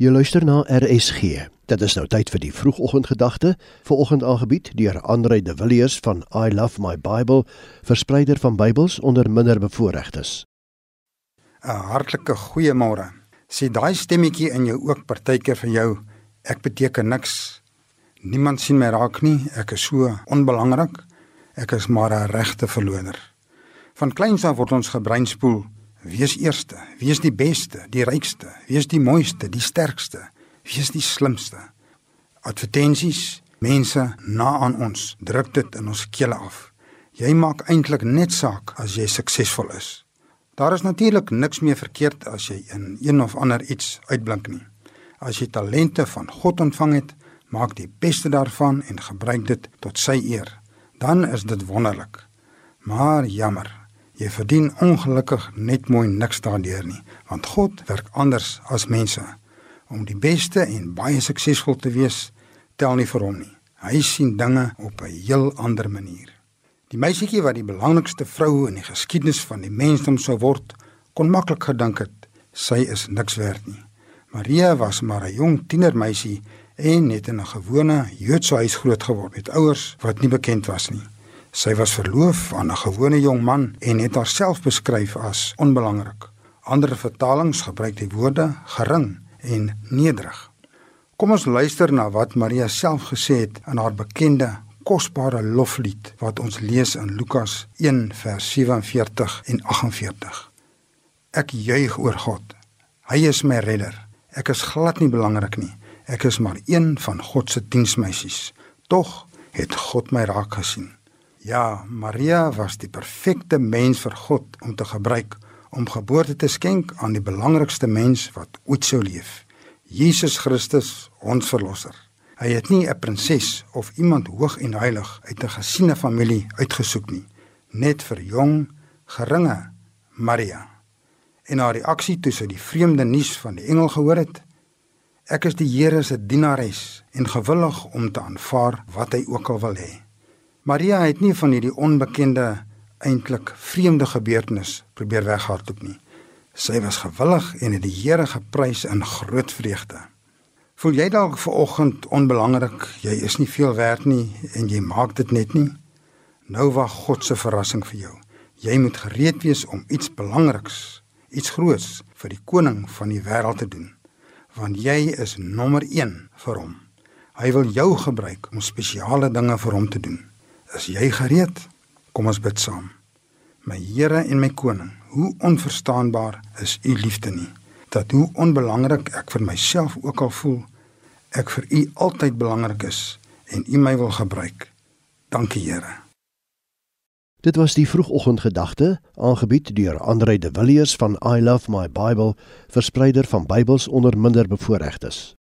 Jy luister na RSG. Dit is nou tyd vir die vroegoggendgedagte, vanoggend aangebied deur Andre de Villiers van I Love My Bible, verspreider van Bybels onder minderbevoorregtes. 'n Hartlike goeiemôre. Sê daai stemmetjie in jou ook partykeer vir jou, ek beteken niks. Niemand sien my raak nie, ek is so onbelangrik. Ek is maar 'n regte verloder. Van kleins af word ons gebreinspoel Wees eerste, wees die beste, die rykste, wees die mooiste, die sterkste, wees die slimste. Advertensies, mense na aan ons, druk dit in ons kele af. Jy maak eintlik net saak as jy suksesvol is. Daar is natuurlik niks meer verkeerd as jy in een of ander iets uitblink nie. As jy talente van God ontvang het, maak die beste daarvan en gebruik dit tot sy eer. Dan is dit wonderlik. Maar jammer, Jy verdien ongelukkig net mooi niks daardeur nie, want God werk anders as mense. Om die beste en baie suksesvol te wees, tel nie vir hom nie. Hy sien dinge op 'n heel ander manier. Die meisietjie wat die belangrikste vrou in die geskiedenis van die mensdom sou word, kon maklik gedink het sy is niks werd nie. Maria was maar 'n jong tienermeisie en het in 'n gewone Joodse huis grootgeword met ouers wat nie bekend was nie. Sy was verloof aan 'n gewone jong man en het haarself beskryf as onbelangrik. Ander vertalings gebruik die woorde gering en nederig. Kom ons luister na wat Maria self gesê het in haar bekende kosbare loflied wat ons lees in Lukas 1 vers 47 en 48. Ek juig oor God. Hy is my redder. Ek is glad nie belangrik nie. Ek is maar een van God se diensmeisies. Tog het God my raak gesien. Ja, Maria was die perfekte mens vir God om te gebruik om geboorte te skenk aan die belangrikste mens wat ooit sou leef. Jesus Christus, ons verlosser. Hy het nie 'n prinses of iemand hoog en heilig uit 'n gesiene familie uitgesoek nie, net vir jong, geringe Maria. En haar reaksie toe sy die vreemde nuus van die engel gehoor het, ek is die Here se dienares en gewillig om te aanvaar wat hy ook al wil hê. Maria het nie van hierdie onbekende eintlik vreemde gebeurtenis probeer weghardloop nie. Sy was gewillig en het die Here geprys in groot vreugde. Voel jy dalk ver oggend onbelangrik, jy is nie veel werd nie en jy maak dit net nie? Nou wag God se verrassing vir jou. Jy moet gereed wees om iets belangriks, iets groots vir die koning van die wêreld te doen, want jy is nommer 1 vir hom. Hy wil jou gebruik om spesiale dinge vir hom te doen. Is jy gereed? Kom ons bid saam. My Here en my koning, hoe onverstaanbaar is u liefde nie. Dat hoe onbelangrik ek vir myself ook al voel, ek vir u altyd belangrik is en u my wil gebruik. Dankie Here. Dit was die vroegoggendgedagte, aangebied deur Andre de Villiers van I Love My Bible, verspreider van Bybels onder minderbevoorregtes.